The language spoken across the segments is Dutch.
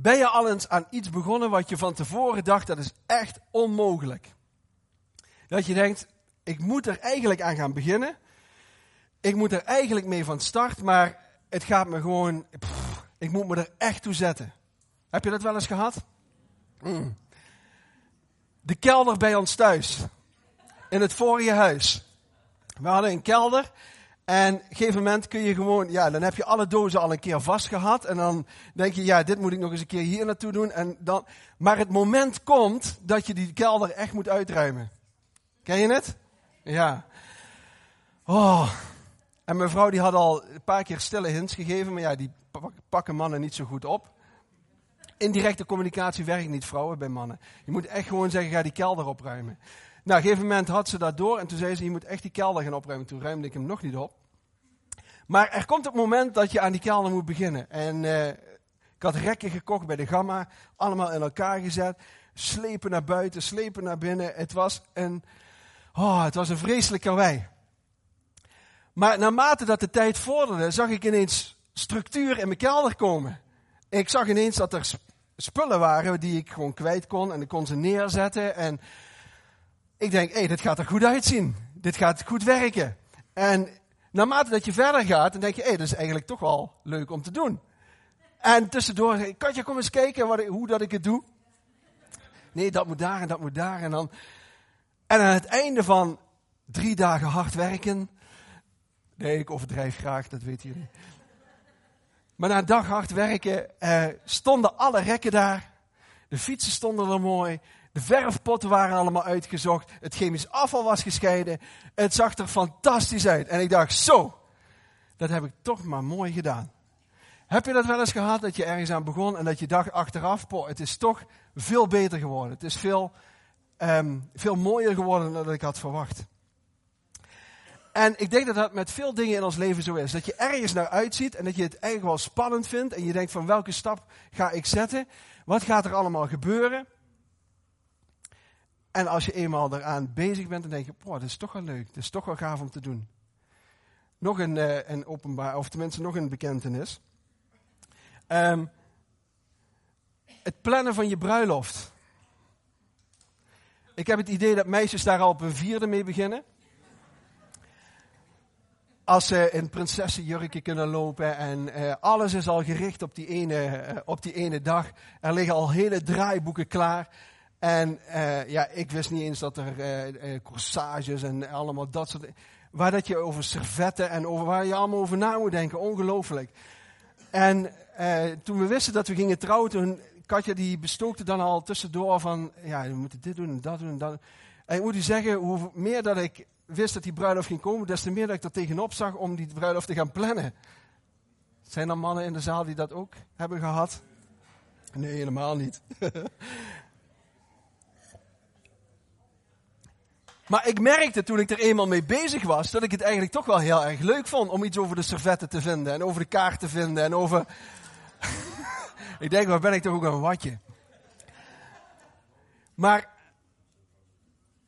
Ben je al eens aan iets begonnen wat je van tevoren dacht, dat is echt onmogelijk? Dat je denkt, ik moet er eigenlijk aan gaan beginnen. Ik moet er eigenlijk mee van start, maar het gaat me gewoon, ik moet me er echt toe zetten. Heb je dat wel eens gehad? Mm. De kelder bij ons thuis. In het vorige huis. We hadden een kelder. En op een gegeven moment kun je gewoon, ja, dan heb je alle dozen al een keer vast gehad. En dan denk je, ja, dit moet ik nog eens een keer hier naartoe doen. En dan, maar het moment komt dat je die kelder echt moet uitruimen. Ken je het? Ja. Oh. En mijn vrouw die had al een paar keer stille hints gegeven, maar ja, die pakken mannen niet zo goed op. Indirecte communicatie werkt niet, vrouwen, bij mannen. Je moet echt gewoon zeggen, ga die kelder opruimen. Nou, op een gegeven moment had ze dat door en toen zei ze, je moet echt die kelder gaan opruimen. Toen ruimde ik hem nog niet op. Maar er komt het moment dat je aan die kelder moet beginnen. En uh, ik had rekken gekocht bij de Gamma, allemaal in elkaar gezet. Slepen naar buiten, slepen naar binnen. Het was een, oh, het was een vreselijk karwei. Maar naarmate dat de tijd vorderde, zag ik ineens structuur in mijn kelder komen. Ik zag ineens dat er spullen waren die ik gewoon kwijt kon en ik kon ze neerzetten. En ik denk, hé, hey, dit gaat er goed uitzien. Dit gaat goed werken. En naarmate dat je verder gaat, dan denk je, hé, hey, dat is eigenlijk toch wel leuk om te doen. En tussendoor Katja, kom eens kijken wat, hoe dat ik het doe. Nee, dat moet daar en dat moet daar. En, dan, en aan het einde van drie dagen hard werken. Nee, ik overdrijf graag, dat weten jullie. Maar na een dag hard werken eh, stonden alle rekken daar. De fietsen stonden er mooi. De verfpotten waren allemaal uitgezocht. Het chemisch afval was gescheiden. Het zag er fantastisch uit. En ik dacht, zo, dat heb ik toch maar mooi gedaan. Heb je dat wel eens gehad, dat je ergens aan begon en dat je dacht achteraf, poh, het is toch veel beter geworden. Het is veel, um, veel mooier geworden dan ik had verwacht. En ik denk dat dat met veel dingen in ons leven zo is. Dat je ergens naar uitziet en dat je het eigenlijk wel spannend vindt. En je denkt van welke stap ga ik zetten? Wat gaat er allemaal gebeuren? En als je eenmaal eraan bezig bent, dan denk je, dat is toch wel leuk. Dat is toch wel gaaf om te doen. Nog een, uh, een openbaar, of tenminste nog een bekentenis. Um, het plannen van je bruiloft. Ik heb het idee dat meisjes daar al op een vierde mee beginnen. Als ze in prinsessenjurken kunnen lopen en uh, alles is al gericht op die, ene, uh, op die ene dag. Er liggen al hele draaiboeken klaar. En uh, ja, ik wist niet eens dat er uh, corsages en allemaal dat soort Waar dat je over servetten en over waar je allemaal over na moet denken. Ongelooflijk. En toen we wisten dat we gingen trouwen, toen Katja die bestookte dan al tussendoor van, ja, we moeten dit doen en dat doen en dat. En ik moet u zeggen, hoe meer dat ik wist dat die bruiloft ging komen, des te meer dat ik er tegenop zag om die bruiloft te gaan plannen. Zijn er mannen in de zaal die dat ook hebben gehad? Nee, helemaal niet. Maar ik merkte toen ik er eenmaal mee bezig was, dat ik het eigenlijk toch wel heel erg leuk vond om iets over de servetten te vinden en over de kaart te vinden en over... ik denk, waar ben ik toch ook een watje. Maar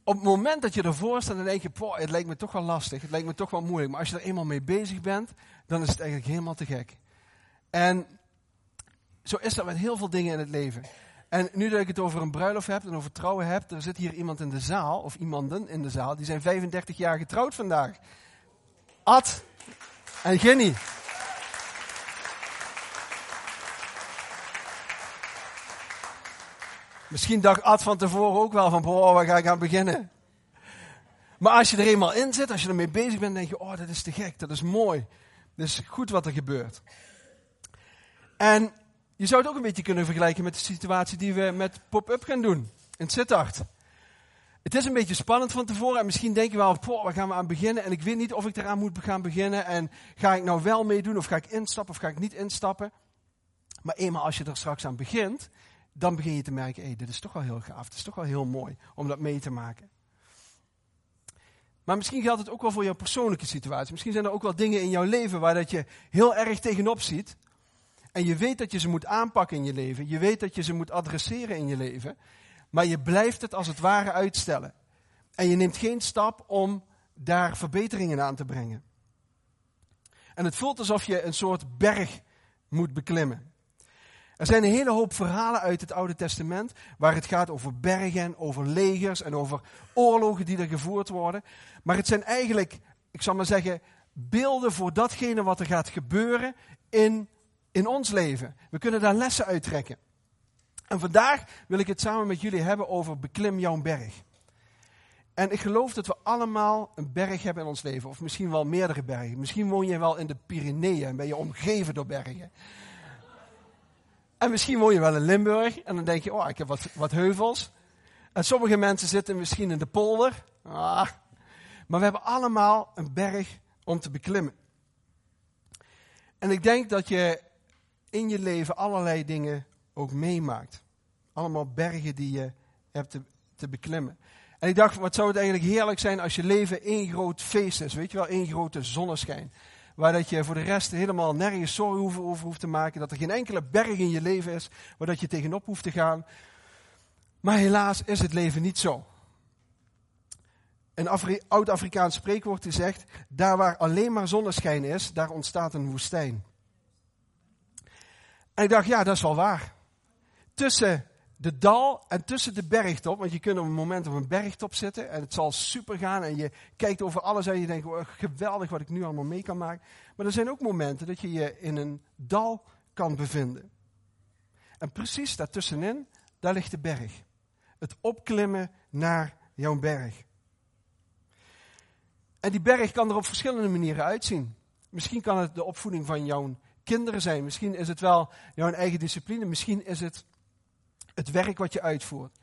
op het moment dat je ervoor staat, dan denk je, poh, het lijkt me toch wel lastig, het lijkt me toch wel moeilijk. Maar als je er eenmaal mee bezig bent, dan is het eigenlijk helemaal te gek. En zo is dat met heel veel dingen in het leven. En nu dat ik het over een bruiloft heb en over trouwen heb, er zit hier iemand in de zaal, of iemanden in de zaal, die zijn 35 jaar getrouwd vandaag. Ad en Ginny. Misschien dacht Ad van tevoren ook wel van, boah, waar ga ik aan beginnen? Maar als je er eenmaal in zit, als je ermee bezig bent, denk je, oh, dat is te gek, dat is mooi. Dat is goed wat er gebeurt. En je zou het ook een beetje kunnen vergelijken met de situatie die we met pop-up gaan doen in Sittard. Het is een beetje spannend van tevoren en misschien denk je wel, poh, waar gaan we aan beginnen? En ik weet niet of ik eraan moet gaan beginnen en ga ik nou wel meedoen of ga ik instappen of ga ik niet instappen? Maar eenmaal als je er straks aan begint, dan begin je te merken, hey, dit is toch wel heel gaaf, het is toch wel heel mooi om dat mee te maken. Maar misschien geldt het ook wel voor jouw persoonlijke situatie. Misschien zijn er ook wel dingen in jouw leven waar dat je heel erg tegenop ziet. En je weet dat je ze moet aanpakken in je leven. Je weet dat je ze moet adresseren in je leven. Maar je blijft het als het ware uitstellen. En je neemt geen stap om daar verbeteringen aan te brengen. En het voelt alsof je een soort berg moet beklimmen. Er zijn een hele hoop verhalen uit het Oude Testament waar het gaat over bergen, over legers en over oorlogen die er gevoerd worden. Maar het zijn eigenlijk, ik zal maar zeggen, beelden voor datgene wat er gaat gebeuren in, in ons leven. We kunnen daar lessen uit trekken. En vandaag wil ik het samen met jullie hebben over beklim jouw berg. En ik geloof dat we allemaal een berg hebben in ons leven, of misschien wel meerdere bergen. Misschien woon je wel in de Pyreneeën en ben je omgeven door bergen. En misschien woon je wel in Limburg en dan denk je, oh, ik heb wat, wat heuvels. En sommige mensen zitten misschien in de polder. Ah. Maar we hebben allemaal een berg om te beklimmen. En ik denk dat je in je leven allerlei dingen ook meemaakt. Allemaal bergen die je hebt te, beklimmen. En ik dacht, wat zou het eigenlijk heerlijk zijn als je leven één groot feest is. Weet je wel, één grote zonneschijn. Waar dat je voor de rest helemaal nergens zorgen over hoeft te maken. Dat er geen enkele berg in je leven is waar dat je tegenop hoeft te gaan. Maar helaas is het leven niet zo. Een oud-Afrikaans spreekwoord zegt, daar waar alleen maar zonneschijn is, daar ontstaat een woestijn. En ik dacht, ja, dat is wel waar. Tussen de dal en tussen de bergtop, want je kunt op een moment op een bergtop zitten en het zal super gaan en je kijkt over alles en je denkt, oh, geweldig wat ik nu allemaal mee kan maken. Maar er zijn ook momenten dat je je in een dal kan bevinden. En precies daartussenin, daar ligt de berg. Het opklimmen naar jouw berg. En die berg kan er op verschillende manieren uitzien. Misschien kan het de opvoeding van jouw kinderen zijn. Misschien is het wel jouw eigen discipline. Misschien is het het werk wat je uitvoert.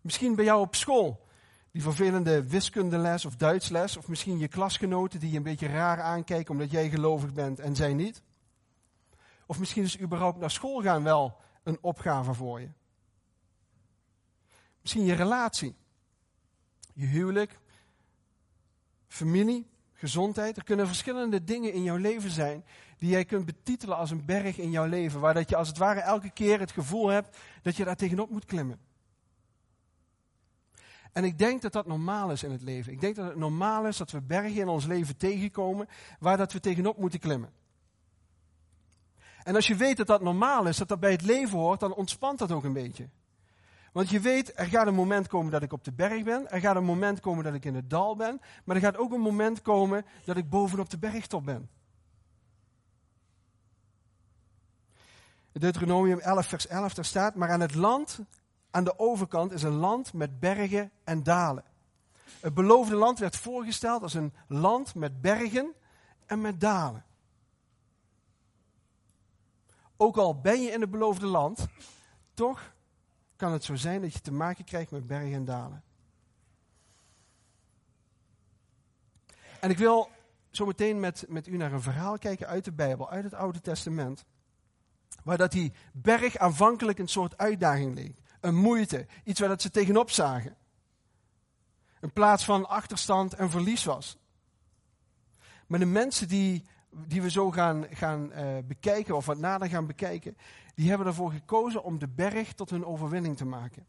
Misschien bij jou op school. Die vervelende wiskundeles of Duitsles. Of misschien je klasgenoten die je een beetje raar aankijken omdat jij gelovig bent en zij niet. Of misschien is überhaupt naar school gaan wel een opgave voor je. Misschien je relatie. Je huwelijk. Familie. Gezondheid. Er kunnen verschillende dingen in jouw leven zijn die jij kunt betitelen als een berg in jouw leven. Waar dat je als het ware elke keer het gevoel hebt dat je daar tegenop moet klimmen. En ik denk dat dat normaal is in het leven. Ik denk dat het normaal is dat we bergen in ons leven tegenkomen waar dat we tegenop moeten klimmen. En als je weet dat dat normaal is, dat dat bij het leven hoort, dan ontspant dat ook een beetje. Want je weet, er gaat een moment komen dat ik op de berg ben. Er gaat een moment komen dat ik in het dal ben. Maar er gaat ook een moment komen dat ik bovenop de bergtop ben. Deuteronomium 11, vers 11, daar staat, maar aan het land, aan de overkant, is een land met bergen en dalen. Het beloofde land werd voorgesteld als een land met bergen en met dalen. Ook al ben je in het beloofde land, toch kan het zo zijn dat je te maken krijgt met bergen en dalen. En ik wil zo meteen met, met u naar een verhaal kijken uit de Bijbel, uit het Oude Testament. Waar dat die berg aanvankelijk een soort uitdaging leek. Een moeite. Iets waar ze tegenop zagen. Een plaats van achterstand en verlies was. Maar de mensen die, die we zo gaan, gaan uh, bekijken, of wat nader gaan bekijken, die hebben ervoor gekozen om de berg tot hun overwinning te maken.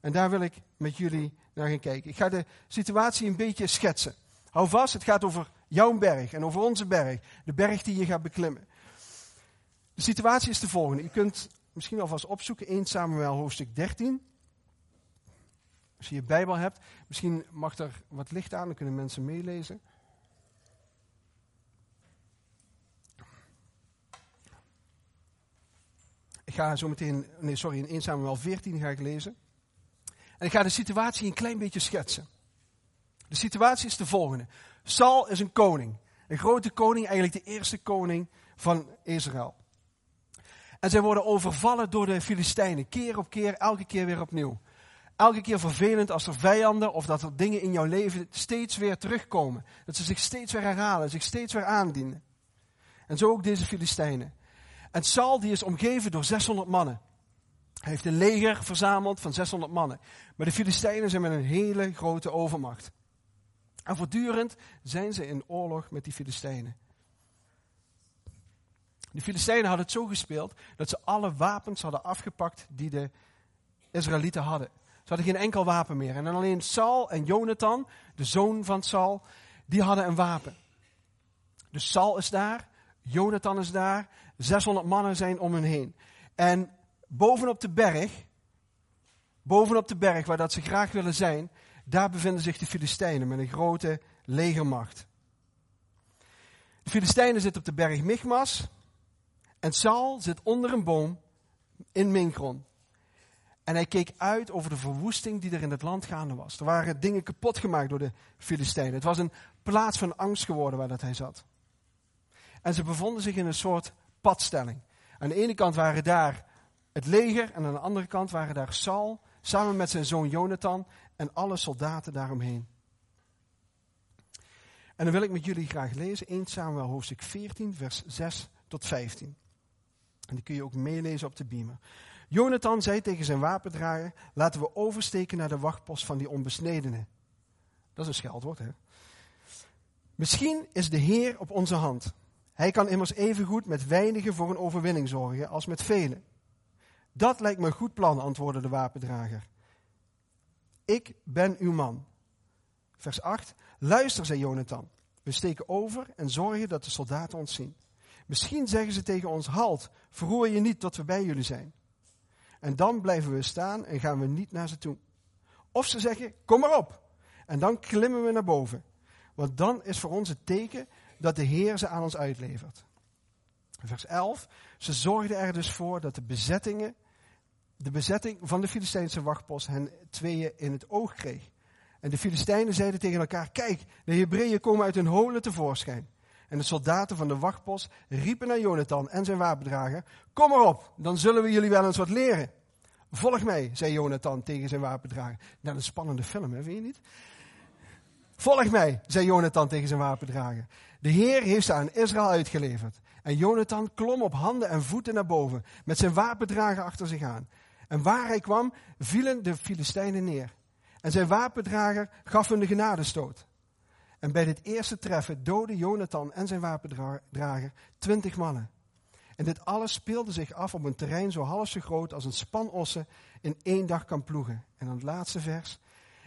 En daar wil ik met jullie naar gaan kijken. Ik ga de situatie een beetje schetsen. Hou vast, het gaat over jouw berg en over onze berg. De berg die je gaat beklimmen. De situatie is de volgende. U kunt misschien alvast opzoeken 1 Samuel hoofdstuk 13. Als je je Bijbel hebt, misschien mag er wat licht aan, dan kunnen mensen meelezen. Ik ga zo meteen, nee sorry, in 1 Samuel 14 ga ik lezen. En ik ga de situatie een klein beetje schetsen. De situatie is de volgende. Saul is een koning. Een grote koning, eigenlijk de eerste koning van Israël. En zij worden overvallen door de Filistijnen. Keer op keer, elke keer weer opnieuw. Elke keer vervelend als er vijanden of dat er dingen in jouw leven steeds weer terugkomen. Dat ze zich steeds weer herhalen, zich steeds weer aandienen. En zo ook deze Filistijnen. En Saul die is omgeven door 600 mannen. Hij heeft een leger verzameld van 600 mannen. Maar de Filistijnen zijn met een hele grote overmacht. En voortdurend zijn ze in oorlog met die Filistijnen. De Filistijnen hadden het zo gespeeld dat ze alle wapens hadden afgepakt die de Israëlieten hadden. Ze hadden geen enkel wapen meer. En alleen Saul en Jonathan, de zoon van Saul, die hadden een wapen. Dus Saul is daar, Jonathan is daar, 600 mannen zijn om hen heen. En bovenop de berg, bovenop de berg waar dat ze graag willen zijn, daar bevinden zich de Filistijnen met een grote legermacht. De Filistijnen zitten op de berg Michmas en Saul zit onder een boom in Minkron. En hij keek uit over de verwoesting die er in het land gaande was. Er waren dingen kapot gemaakt door de Filistijnen. Het was een plaats van angst geworden waar dat hij zat. En ze bevonden zich in een soort padstelling. Aan de ene kant waren daar het leger en aan de andere kant waren daar Saul samen met zijn zoon Jonathan en alle soldaten daaromheen. En dan wil ik met jullie graag lezen 1 Samuel hoofdstuk 14 vers 6 tot 15. En die kun je ook meelezen op de beamer. Jonathan zei tegen zijn wapendrager, laten we oversteken naar de wachtpost van die onbesnedenen. Dat is een scheldwoord, hè? Misschien is de Heer op onze hand. Hij kan immers evengoed met weinigen voor een overwinning zorgen als met velen. Dat lijkt me een goed plan, antwoordde de wapendrager. Ik ben uw man. Vers 8. Luister, zei Jonathan. We steken over en zorgen dat de soldaten ons zien. Misschien zeggen ze tegen ons: Halt, verroer je niet tot we bij jullie zijn. En dan blijven we staan en gaan we niet naar ze toe. Of ze zeggen: Kom maar op. En dan klimmen we naar boven. Want dan is voor ons het teken dat de Heer ze aan ons uitlevert. Vers 11. Ze zorgden er dus voor dat de bezettingen, de bezetting van de Filistijnse wachtpost hen tweeën in het oog kreeg. En de Filistijnen zeiden tegen elkaar: Kijk, de Hebreeën komen uit hun holen tevoorschijn. En de soldaten van de wachtpost riepen naar Jonathan en zijn wapendrager: Kom maar op, dan zullen we jullie wel eens wat leren. Volg mij, zei Jonathan tegen zijn wapendrager. Nou, een spannende film, hè, vind je niet? Volg mij, zei Jonathan tegen zijn wapendrager. De Heer heeft ze aan Israël uitgeleverd. En Jonathan klom op handen en voeten naar boven, met zijn wapendrager achter zich aan. En waar hij kwam, vielen de Filistijnen neer. En zijn wapendrager gaf hun de genadestoot. En bij dit eerste treffen doodde Jonathan en zijn wapendrager twintig mannen. En dit alles speelde zich af op een terrein zo half zo groot als een span ossen in één dag kan ploegen. En dan het laatste vers.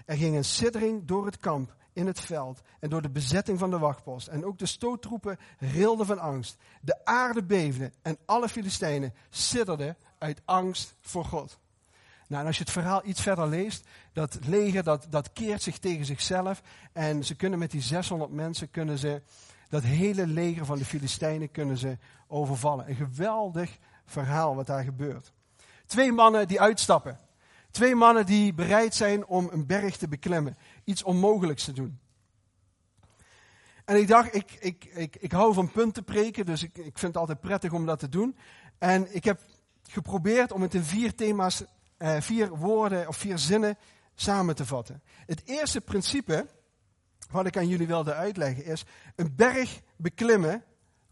Er ging een siddering door het kamp in het veld en door de bezetting van de wachtpost. En ook de stoottroepen rilden van angst. De aarde beefde en alle Filistijnen sidderden uit angst voor God. Nou, en als je het verhaal iets verder leest, dat leger dat, dat keert zich tegen zichzelf. En ze kunnen met die 600 mensen, kunnen ze, dat hele leger van de Filistijnen kunnen ze overvallen. Een geweldig verhaal wat daar gebeurt. Twee mannen die uitstappen. Twee mannen die bereid zijn om een berg te beklimmen. Iets onmogelijks te doen. En ik dacht, ik, ik, ik, ik hou van punten preken, dus ik, ik vind het altijd prettig om dat te doen. En ik heb geprobeerd om het in vier thema's eh, vier woorden of vier zinnen samen te vatten. Het eerste principe wat ik aan jullie wilde uitleggen is: een berg beklimmen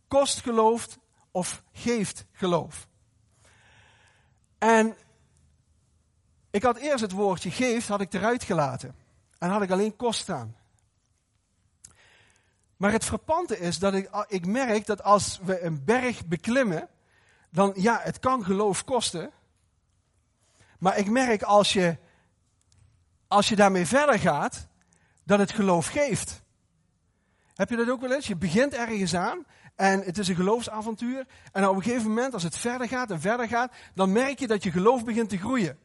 kost geloof of geeft geloof. En ik had eerst het woordje geeft had ik eruit gelaten en had ik alleen kost staan. Maar het frappante is dat ik, ik merk dat als we een berg beklimmen, dan ja, het kan geloof kosten, maar ik merk als je, als je daarmee verder gaat, dat het geloof geeft. Heb je dat ook wel eens? Je begint ergens aan en het is een geloofsavontuur. En op een gegeven moment, als het verder gaat en verder gaat, dan merk je dat je geloof begint te groeien.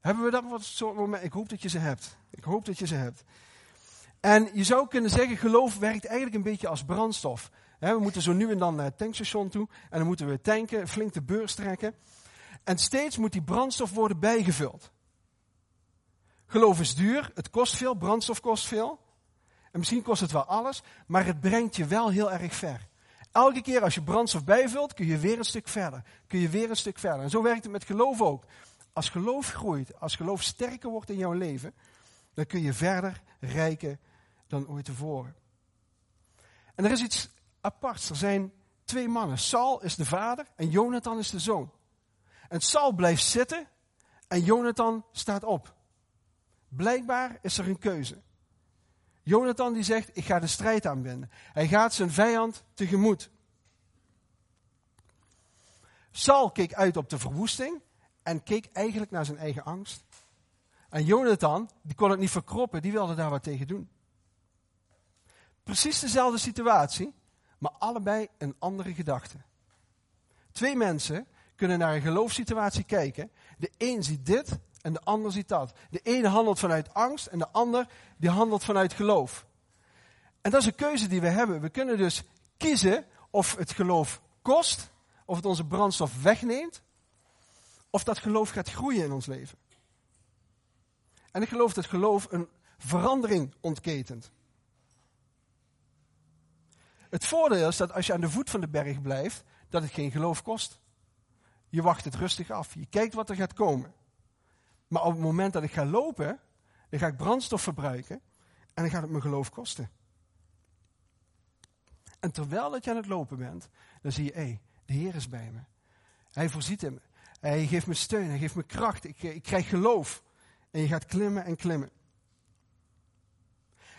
Hebben we dat wat soort momenten? Ik hoop dat je ze hebt. Ik hoop dat je ze hebt. En je zou kunnen zeggen, geloof werkt eigenlijk een beetje als brandstof. We moeten zo nu en dan naar het tankstation toe en dan moeten we tanken, flink de beurs trekken. En steeds moet die brandstof worden bijgevuld. Geloof is duur, het kost veel, brandstof kost veel. En misschien kost het wel alles, maar het brengt je wel heel erg ver. Elke keer als je brandstof bijvult, kun je weer een stuk verder. Kun je weer een stuk verder. En zo werkt het met geloof ook. Als geloof groeit, als geloof sterker wordt in jouw leven, dan kun je verder rijken dan ooit tevoren. En er is iets aparts. Er zijn twee mannen. Saul is de vader en Jonathan is de zoon. En Saul blijft zitten en Jonathan staat op. Blijkbaar is er een keuze. Jonathan die zegt, ik ga de strijd aanbinden. Hij gaat zijn vijand tegemoet. Saul keek uit op de verwoesting en keek eigenlijk naar zijn eigen angst. En Jonathan, die kon het niet verkroppen, die wilde daar wat tegen doen. Precies dezelfde situatie, maar allebei een andere gedachte. Twee mensen kunnen naar een geloofssituatie kijken. De een ziet dit en de ander ziet dat. De ene handelt vanuit angst en de ander die handelt vanuit geloof. En dat is een keuze die we hebben. We kunnen dus kiezen of het geloof kost, of het onze brandstof wegneemt, of dat geloof gaat groeien in ons leven. En ik geloof dat geloof een verandering ontketent. Het voordeel is dat als je aan de voet van de berg blijft, dat het geen geloof kost. Je wacht het rustig af. Je kijkt wat er gaat komen. Maar op het moment dat ik ga lopen, dan ga ik brandstof verbruiken en dan gaat het me geloof kosten. En terwijl dat je aan het lopen bent, dan zie je, hé, hey, de Heer is bij me. Hij voorziet in me. Hij geeft me steun, hij geeft me kracht. Ik, ik krijg geloof. En je gaat klimmen en klimmen.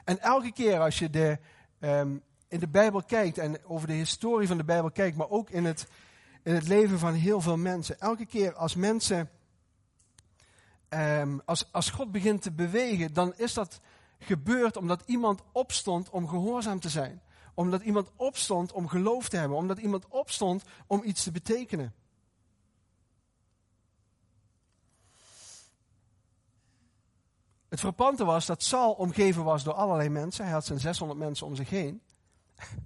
En elke keer als je de, um, in de Bijbel kijkt en over de historie van de Bijbel kijkt, maar ook in het, in het leven van heel veel mensen. Elke keer als mensen, um, als, als God begint te bewegen, dan is dat gebeurd omdat iemand opstond om gehoorzaam te zijn. Omdat iemand opstond om geloof te hebben. Omdat iemand opstond om iets te betekenen. Het frappante was dat Saul omgeven was door allerlei mensen. Hij had zijn 600 mensen om zich heen.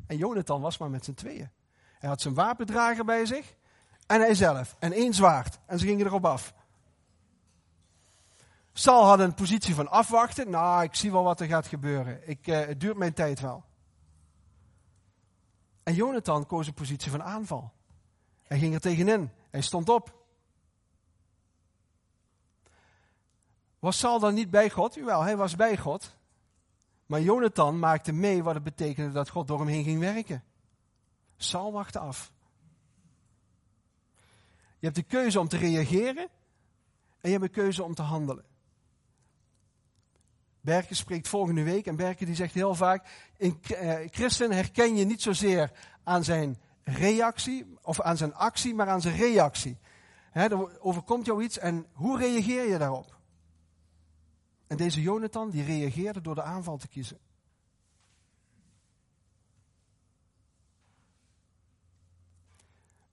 En Jonathan was maar met z'n tweeën. Hij had zijn wapendrager bij zich. En hij zelf. En één zwaard. En ze gingen erop af. Saul had een positie van afwachten. Nou, ik zie wel wat er gaat gebeuren. Ik, uh, het duurt mijn tijd wel. En Jonathan koos een positie van aanval. Hij ging er tegenin. Hij stond op. Was Saul dan niet bij God? Jawel, hij was bij God. Maar Jonathan maakte mee wat het betekende dat God door hem heen ging werken. Saul wachtte af. Je hebt de keuze om te reageren en je hebt de keuze om te handelen. Berken spreekt volgende week en Berken die zegt heel vaak, in eh, christen herken je niet zozeer aan zijn reactie of aan zijn actie, maar aan zijn reactie. He, er overkomt jou iets en hoe reageer je daarop? En deze Jonathan die reageerde door de aanval te kiezen.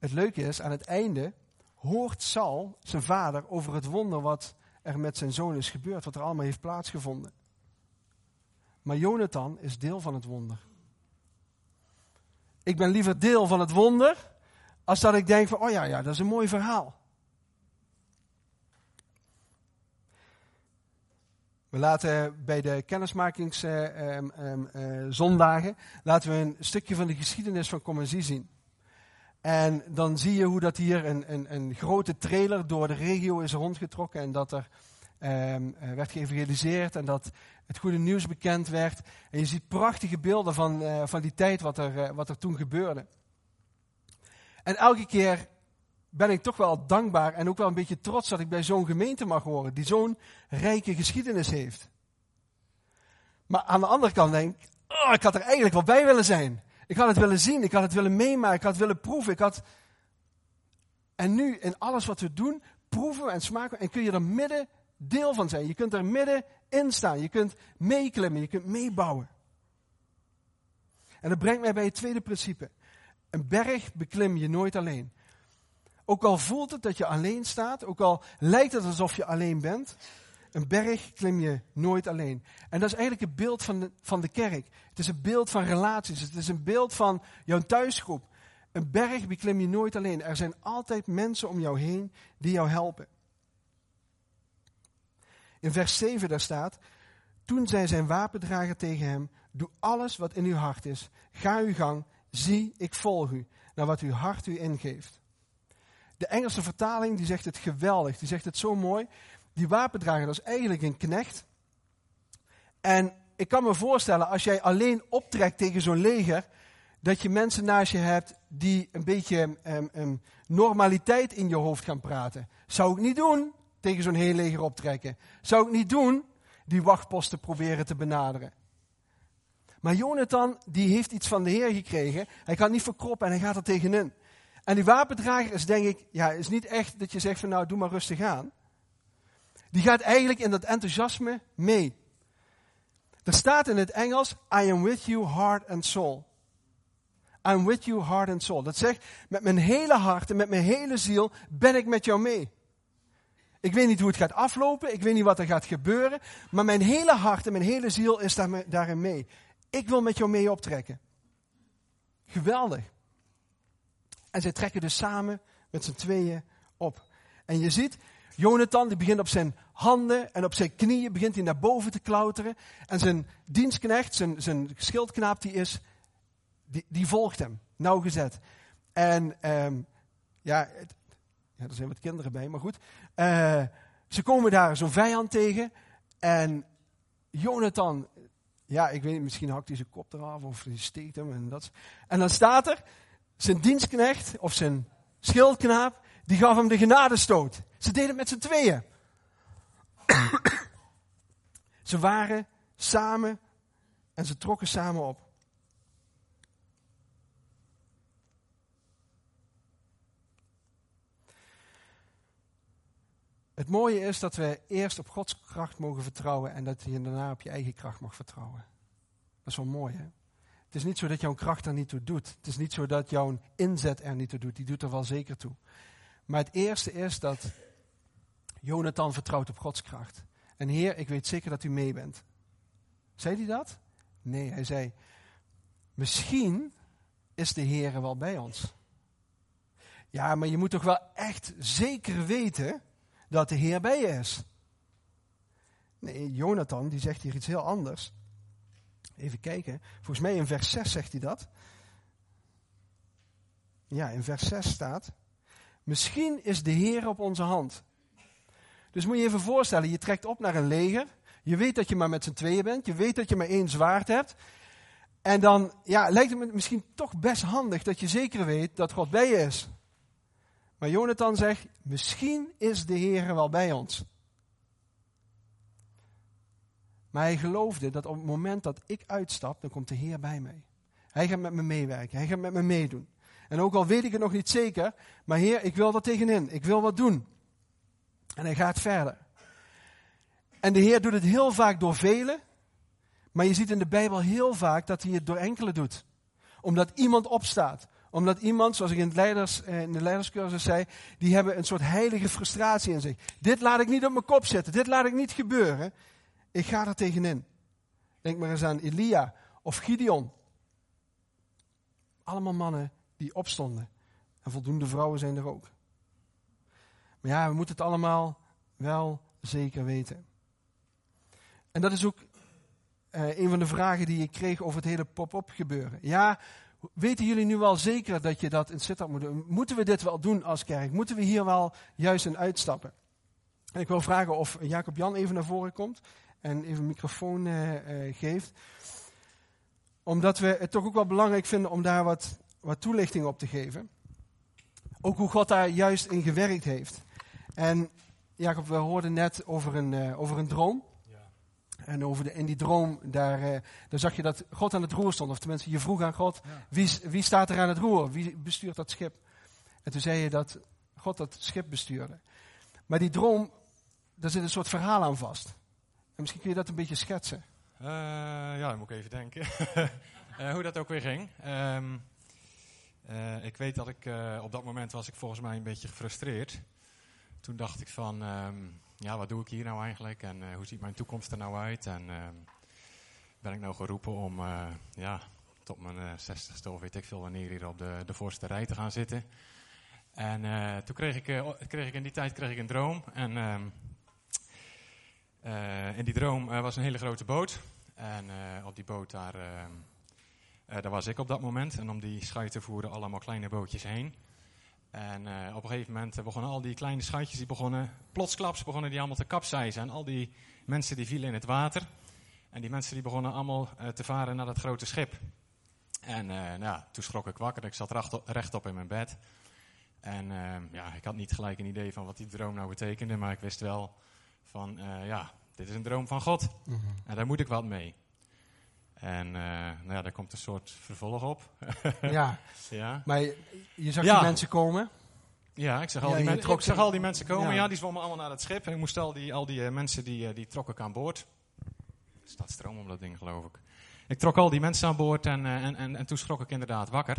Het leuke is, aan het einde hoort Saul zijn vader over het wonder wat er met zijn zoon is gebeurd, wat er allemaal heeft plaatsgevonden. Maar Jonathan is deel van het wonder. Ik ben liever deel van het wonder, als dat ik denk van, oh ja, ja, dat is een mooi verhaal. We laten bij de kennismakingszondagen, uh, laten we een stukje van de geschiedenis van Commercie zien. En dan zie je hoe dat hier een, een, een grote trailer door de regio is rondgetrokken en dat er um, werd geëvangeliseerd en dat het goede nieuws bekend werd. En je ziet prachtige beelden van, uh, van die tijd wat er, uh, wat er toen gebeurde. En elke keer ben ik toch wel dankbaar en ook wel een beetje trots dat ik bij zo'n gemeente mag horen, die zo'n rijke geschiedenis heeft. Maar aan de andere kant denk ik, oh, ik had er eigenlijk wel bij willen zijn. Ik had het willen zien, ik had het willen meemaken, ik had het willen proeven. Ik had... En nu, in alles wat we doen, proeven en smaken en kun je er midden deel van zijn. Je kunt er midden in staan, je kunt meeklimmen, je kunt meebouwen. En dat brengt mij bij het tweede principe. Een berg beklim je nooit alleen. Ook al voelt het dat je alleen staat, ook al lijkt het alsof je alleen bent, een berg klim je nooit alleen. En dat is eigenlijk het beeld van de, van de kerk. Het is een beeld van relaties. Het is een beeld van jouw thuisgroep. Een berg beklim je nooit alleen. Er zijn altijd mensen om jou heen die jou helpen. In vers 7 daar staat, toen zei zijn wapendrager tegen hem, doe alles wat in uw hart is. Ga uw gang, zie, ik volg u, naar wat uw hart u ingeeft. De Engelse vertaling die zegt het geweldig, die zegt het zo mooi. Die wapendrager, dat is eigenlijk een knecht. En ik kan me voorstellen, als jij alleen optrekt tegen zo'n leger, dat je mensen naast je hebt die een beetje um, um, normaliteit in je hoofd gaan praten. Zou ik niet doen, tegen zo'n heel leger optrekken. Zou ik niet doen, die wachtposten proberen te benaderen. Maar Jonathan, die heeft iets van de Heer gekregen. Hij kan niet verkroppen en hij gaat er tegenin. En die wapendrager is denk ik, ja, is niet echt dat je zegt van nou, doe maar rustig aan. Die gaat eigenlijk in dat enthousiasme mee. Er staat in het Engels, I am with you, heart and soul. I'm with you heart and soul. Dat zegt, met mijn hele hart en met mijn hele ziel ben ik met jou mee. Ik weet niet hoe het gaat aflopen, ik weet niet wat er gaat gebeuren, maar mijn hele hart en mijn hele ziel is daarin mee. Ik wil met jou mee optrekken. Geweldig. En zij trekken dus samen met z'n tweeën op. En je ziet, Jonathan die begint op zijn handen en op zijn knieën begint hij naar boven te klauteren. En zijn dienstknecht, zijn, zijn schildknaap die is, die, volgt hem, nauwgezet. En um, ja, ja, er zijn wat kinderen bij, maar goed. Uh, ze komen daar zo'n vijand tegen. En Jonathan, ja, ik weet niet, misschien hakt hij zijn kop eraf of hij steekt hem. En, dat. en dan staat er, zijn dienstknecht of zijn schildknaap, die gaf hem de genadestoot. Ze deden het met z'n tweeën. ze waren samen en ze trokken samen op. Het mooie is dat we eerst op Gods kracht mogen vertrouwen en dat je daarna op je eigen kracht mag vertrouwen. Dat is wel mooi, hè? Het is niet zo dat jouw kracht er niet toe doet. Het is niet zo dat jouw inzet er niet toe doet. Die doet er wel zeker toe. Maar het eerste is dat Jonathan vertrouwt op Gods kracht. En Heer, ik weet zeker dat u mee bent. Zei hij dat? Nee, hij zei, misschien is de Heer wel bij ons. Ja, maar je moet toch wel echt zeker weten dat de Heer bij je is. Nee, Jonathan die zegt hier iets heel anders. Even kijken. Volgens mij in vers 6 zegt hij dat. Ja, in vers 6 staat. Misschien is de Heer op onze hand. Dus moet je even voorstellen, je trekt op naar een leger. Je weet dat je maar met z'n tweeën bent. Je weet dat je maar één zwaard hebt. En dan ja, lijkt het me misschien toch best handig dat je zeker weet dat God bij je is. Maar Jonathan zegt, misschien is de Heer wel bij ons. Maar hij geloofde dat op het moment dat ik uitstap, dan komt de Heer bij mij. Hij gaat met me meewerken, hij gaat met me meedoen. En ook al weet ik het nog niet zeker, maar Heer, ik wil er tegenin, ik wil wat doen. En hij gaat verder. En de Heer doet het heel vaak door velen, maar je ziet in de Bijbel heel vaak dat hij het door enkele doet. Omdat iemand opstaat, omdat iemand, zoals ik in, leiders, eh, in de leiderscursus zei, die hebben een soort heilige frustratie in zich. Dit laat ik niet op mijn kop zetten. Dit laat ik niet gebeuren. Ik ga er tegenin. Denk maar eens aan Elia of Gideon. Allemaal mannen die opstonden. En voldoende vrouwen zijn er ook. Maar ja, we moeten het allemaal wel zeker weten. En dat is ook uh, een van de vragen die ik kreeg over het hele pop-up gebeuren. Ja, Weten jullie nu wel zeker dat je dat in Sittard moet doen? Moeten we dit wel doen als kerk? Moeten we hier wel juist in uitstappen? En ik wil vragen of Jacob Jan even naar voren komt en even een microfoon uh, uh, geeft. Omdat we het toch ook wel belangrijk vinden om daar wat, wat toelichting op te geven. Ook hoe God daar juist in gewerkt heeft. En Jacob, we hoorden net over een, uh, over een droom. En over de, in die droom, daar, uh, daar zag je dat God aan het roer stond. Of tenminste, je vroeg aan God, wie, wie staat er aan het roer? Wie bestuurt dat schip? En toen zei je dat God dat schip bestuurde. Maar die droom, daar zit een soort verhaal aan vast. En misschien kun je dat een beetje schetsen. Uh, ja, dan moet ik even denken. hoe dat ook weer ging. Um, ik weet dat ik op dat moment was ik volgens mij een beetje gefrustreerd. Toen dacht ik van, um, ja, wat doe ik hier nou eigenlijk en uh, hoe ziet mijn toekomst er nou uit? En uh, ben ik nou geroepen om uh, ja, tot mijn zestigste of weet ik veel wanneer hier op de, de voorste rij te gaan zitten. En toen kreeg ik, kreeg ik in die tijd kreeg ik een droom. En ehm, in die droom was een hele grote boot. En op die boot daar, ehm, daar was ik op dat moment. En om die schuiten voeren allemaal kleine bootjes heen. En uh, op een gegeven moment begonnen al die kleine schuitjes, die begonnen, plotsklaps begonnen die allemaal te kapseizen. En al die mensen die vielen in het water. En die mensen die begonnen allemaal uh, te varen naar dat grote schip. En uh, nou ja, toen schrok ik wakker, ik zat rechtop, in mijn bed. En ja, ik had niet gelijk een idee van wat die droom nou betekende, maar ik wist wel van, ja, dit is een droom van God. Mm -hmm. En daar moet ik wat mee. En uh, nou ja, daar komt een soort vervolg op. ja. ja, maar je, zag ja. die mensen komen? Ja, ik zag al, ja, die, men ik zag al die mensen komen. Ja. ja, die zwommen allemaal naar het schip. En ik moest al die, al die uh, mensen, die, uh, die trok ik aan boord. Er staat stroom op dat ding, geloof ik. ik trok al die mensen aan boord en, eh, en, en, en toen schrok ik inderdaad wakker.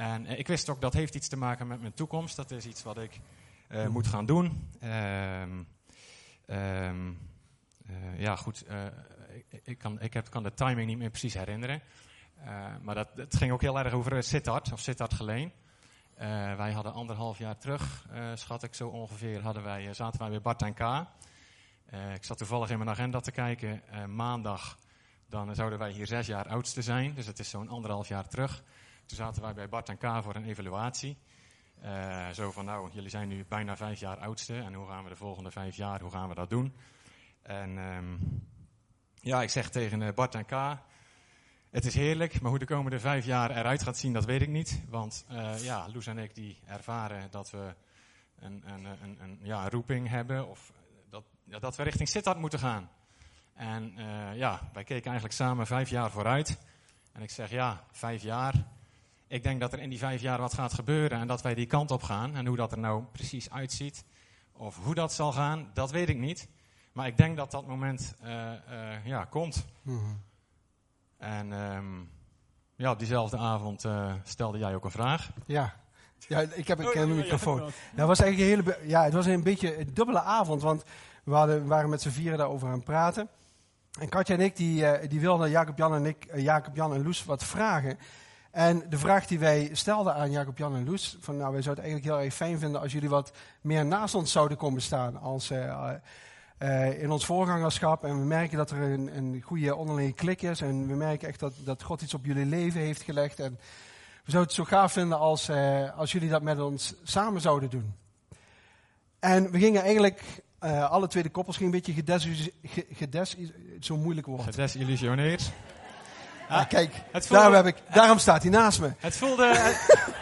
En eh, ik wist ook dat heeft iets te maken met mijn toekomst. Dat is iets wat ik eh, moet gaan doen. Ehm, ehm, eh, ja, goed. Ik, kan, ik heb, kan de timing niet meer precies herinneren. Eh, maar dat, het ging ook heel erg over eh, Sittard, of Sittard Geleen. Eh, wij hadden anderhalf jaar terug, schat ik zo ongeveer, hadden wij, zaten wij bij Bart en K. Ik zat toevallig in mijn agenda te kijken. maandag, dan zouden wij hier zes jaar oudste zijn. Dus het is zo'n anderhalf jaar terug. Toen zaten wij bij Bart en K voor een evaluatie. Zo van, nou, jullie zijn nu bijna vijf jaar oudste. En hoe gaan we de volgende vijf jaar, hoe gaan we dat doen? En ehm, ja, ik zeg tegen eh, Bart en K... Het is heerlijk, maar hoe de komende vijf jaar eruit gaat zien, dat weet ik niet. Want eh, ja, Loes en ik die ervaren dat we een, een, een, een, ja, roeping hebben. Of dat, dat we richting Sittard moeten gaan. En eh, ja, wij keken eigenlijk samen vijf jaar vooruit. En ik zeg ja, vijf jaar. Ik denk dat er in die vijf jaar wat gaat gebeuren en dat wij die kant op gaan. En hoe dat er nou precies uitziet, of hoe dat zal gaan, dat weet ik niet. Maar ik denk dat dat moment eh, eh, ja, komt. Mhm. En ehm, ja, op diezelfde avond eh, stelde jij ook een vraag. Ja. Ja, ik heb, ik Oh, heb een ja, ja, microfoon. ja. Het was eigenlijk een hele, be- ja, het was een beetje een dubbele avond, want we hadden, waren met z'n vieren daarover aan het praten. En Katja en ik, die, eh, die wilden Jacob Jan en ik, Jacob Jan en Loes wat vragen. En de vraag die wij stelden aan Jacob Jan en Loes, van nou, wij zouden het eigenlijk heel erg fijn vinden als jullie wat meer naast ons zouden komen staan als, eh, eh, in ons voorgangerschap. En we merken dat er een, een goede onderlinge klik is en we merken echt dat, dat God iets op jullie leven heeft gelegd. En we zouden het zo gaaf vinden als, eh, als jullie dat met ons samen zouden doen. En we gingen eigenlijk, eh, alle twee de koppels gingen een beetje gedes, ge- gedes zo'n moeilijk woord. Gedesillusioneerd. Ah, kijk, voelde, daarom, heb ik, daarom staat hij naast me. het voelde,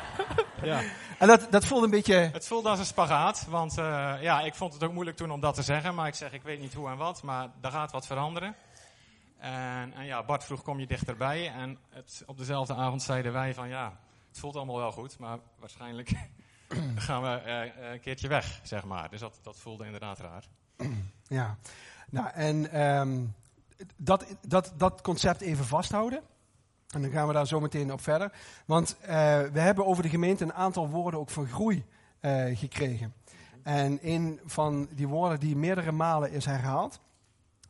ja, En dat, dat voelde een beetje, het voelde als een spagaat. Want eh, ja, ik vond het ook moeilijk toen om dat te zeggen. Maar ik zeg, ik weet niet hoe en wat. Maar daar gaat wat veranderen. En, en ja, Bart vroeg, kom je dichterbij? En het, op dezelfde avond zeiden wij van, ja, het voelt allemaal wel goed. Maar waarschijnlijk gaan we eh, een keertje weg, zeg maar. Dus dat, dat voelde inderdaad raar. ja. Nou, en ehm, dat, dat, dat concept even vasthouden. En dan gaan we daar zo meteen op verder. Want eh, we hebben over de gemeente een aantal woorden ook van groei eh, gekregen. En een van die woorden die meerdere malen is herhaald,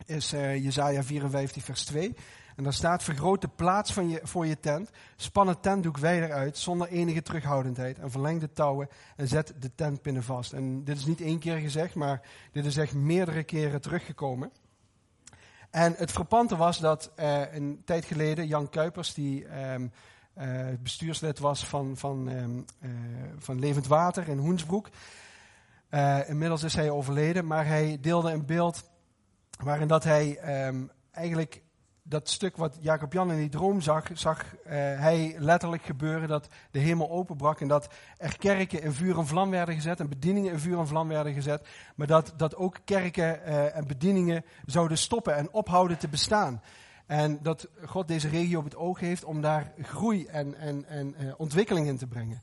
is eh Jezaja 54 vers 2. En daar staat, vergroot de plaats van je, voor je tent, span het tentdoek wijder uit, zonder enige terughoudendheid. En verleng de touwen en zet de tentpinnen vast. En dit is niet één keer gezegd, maar dit is echt meerdere keren teruggekomen. En het frappante was dat eh, een tijd geleden Jan Kuipers, die eh, bestuurslid was van, van, ehm, eh, van Levend Water in Hoensbroek. Inmiddels is hij overleden, maar hij deelde een beeld waarin dat hij ehm, eigenlijk dat stuk wat Jacob Jan in die droom zag, zag eh, hij letterlijk gebeuren dat de hemel openbrak en dat er kerken in vuur en vlam werden gezet en bedieningen in vuur en vlam werden gezet, maar dat, dat ook kerken eh, en bedieningen zouden stoppen en ophouden te bestaan. En dat God deze regio op het oog heeft om daar groei en, en, en eh, ontwikkeling in te brengen.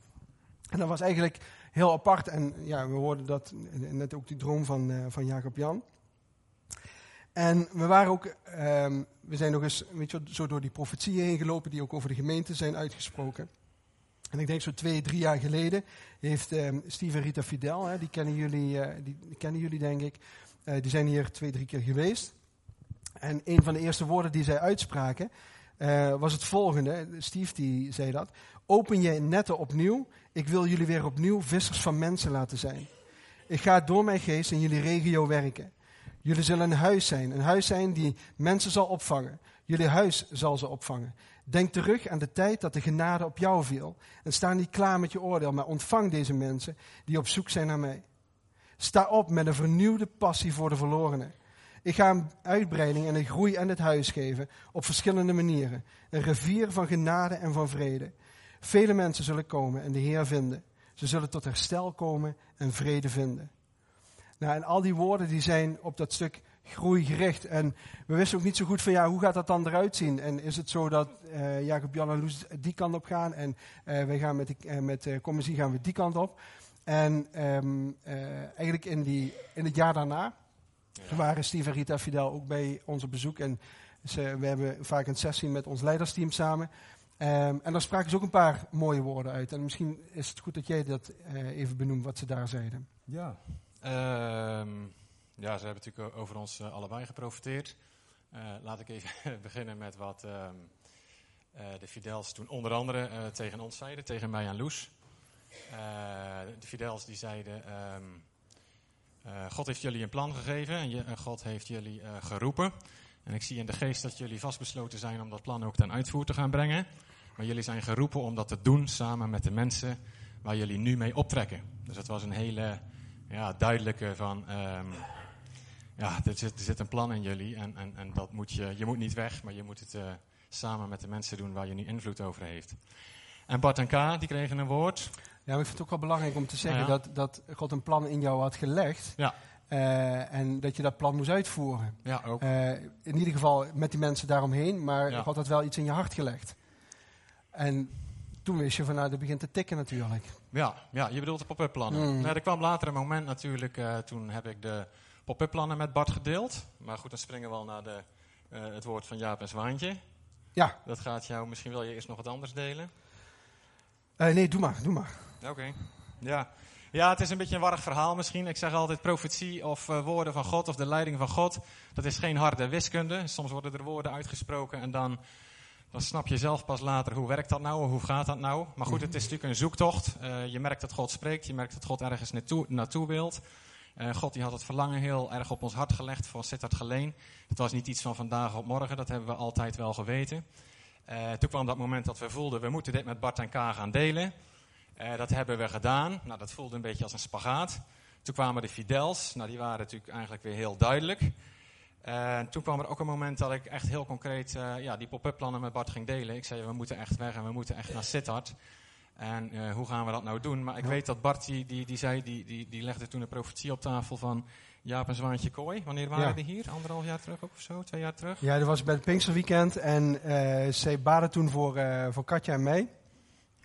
En dat was eigenlijk heel apart. En ja, we hoorden dat net ook die droom van, van Jacob Jan. En we waren ook, ehm, we zijn nog eens weet je, zo door die profetieën heen gelopen die ook over de gemeente zijn uitgesproken. En ik denk zo twee, drie jaar geleden heeft ehm Steve en Rita Fidel, hè, die, kennen jullie, eh, die, die kennen jullie denk ik, eh, die zijn hier twee, drie keer geweest. En een van de eerste woorden die zij uitspraken eh, was het volgende. Steve die zei dat. Open je netten opnieuw. Ik wil jullie weer opnieuw vissers van mensen laten zijn. Ik ga door mijn geest in jullie regio werken. Jullie zullen een huis zijn. Een huis zijn die mensen zal opvangen. Jullie huis zal ze opvangen. Denk terug aan de tijd dat de genade op jou viel. En sta niet klaar met je oordeel, maar ontvang deze mensen die op zoek zijn naar mij. Sta op met een vernieuwde passie voor de verlorenen. Ik ga een uitbreiding en een groei aan het huis geven op verschillende manieren. Een rivier van genade en van vrede. Vele mensen zullen komen en de Heer vinden. Ze zullen tot herstel komen en vrede vinden. Nou, en al die woorden die zijn op dat stuk groei gericht. En we wisten ook niet zo goed van ja, hoe gaat dat dan eruit zien? En is het zo dat eh, Jacob, Jan en Loes die kant op gaan en eh, wij gaan met, die, eh, met commissie gaan we die kant op. En ehm, eh, eigenlijk in, die, in het jaar daarna waren Steve en Rita Fidel ook bij ons op bezoek. En eh, we hebben vaak een sessie met ons leidersteam samen. Ehm, en daar spraken ze ook een paar mooie woorden uit. En misschien is het goed dat jij dat even benoemt, wat ze daar zeiden. Ja. Ehm, ja, ze hebben natuurlijk over ons eh, allebei geprofiteerd. Eh, laat ik even beginnen met wat ehm, eh, de Fidels toen onder andere eh, tegen ons zeiden, tegen mij en Loes. Eh, de Fidels die zeiden, ehm, eh, God heeft jullie een plan gegeven en je, God heeft jullie eh, geroepen. En ik zie in de geest dat jullie vastbesloten zijn om dat plan ook ten uitvoer te gaan brengen. Maar jullie zijn geroepen om dat te doen samen met de mensen waar jullie nu mee optrekken. Dus dat was een hele ja, duidelijke van, ehm, ja, er zit, er zit een plan in jullie en, en, en dat moet je, je moet niet weg, maar je moet het eh, samen met de mensen doen waar je nu invloed over heeft. En Bart en K, die kregen een woord. Ja, maar ik vind het ook wel belangrijk om te zeggen ja. dat, dat God een plan in jou had gelegd. Ja. eh, en dat je dat plan moest uitvoeren. Ja, ook. Eh, in ieder geval met die mensen daaromheen, maar Ja. God had wel iets in je hart gelegd. En toen wist je van nou, dat begint te tikken natuurlijk. Ja, ja, je bedoelt de pop-up plannen. Mm. Nou, er kwam later een moment natuurlijk, eh, toen heb ik de pop-up plannen met Bart gedeeld. Maar goed, dan springen we al naar de, eh, het woord van Jaap en Zwaantje. Ja, Dat gaat jou, misschien wil je eerst nog wat anders delen. Eh, nee, doe maar, doe maar. Oké. Ja. ja, het is een beetje een warrig verhaal misschien. Ik zeg altijd profetie of woorden van God of de leiding van God. Dat is geen harde wiskunde. Soms worden er woorden uitgesproken en dan, dan snap je zelf pas later hoe werkt dat nou, hoe gaat dat nou. Maar goed, het is natuurlijk een zoektocht. Eh, je merkt dat God spreekt, je merkt dat God ergens naartoe, naartoe wilt. Eh, God die had het verlangen heel erg op ons hart gelegd voor Sittard Geleen. Het was niet iets van vandaag op morgen, dat hebben we altijd wel geweten. Eh, toen kwam dat moment dat we voelden, we moeten dit met Bart en K gaan delen. Dat hebben we gedaan. Nou, dat voelde een beetje als een spagaat. Toen kwamen de Fidels. Nou, die waren natuurlijk eigenlijk weer heel duidelijk. Eh, toen kwam er ook een moment dat ik echt heel concreet eh, ja, die pop-up plannen met Bart ging delen. Ik zei, we moeten echt weg en we moeten echt naar Sittard. En eh, hoe gaan we dat nou doen? Maar ik Ja. weet dat Bart, die, die, die, zei, die, die, die legde toen een profetie op tafel van Jaap en Zwaantje Kooi. Wanneer waren Ja. die hier? Anderhalf jaar terug ook of zo? Twee jaar terug? Ja, dat was bij het Pinksterweekend en eh zij baden toen voor, voor Katja en mij.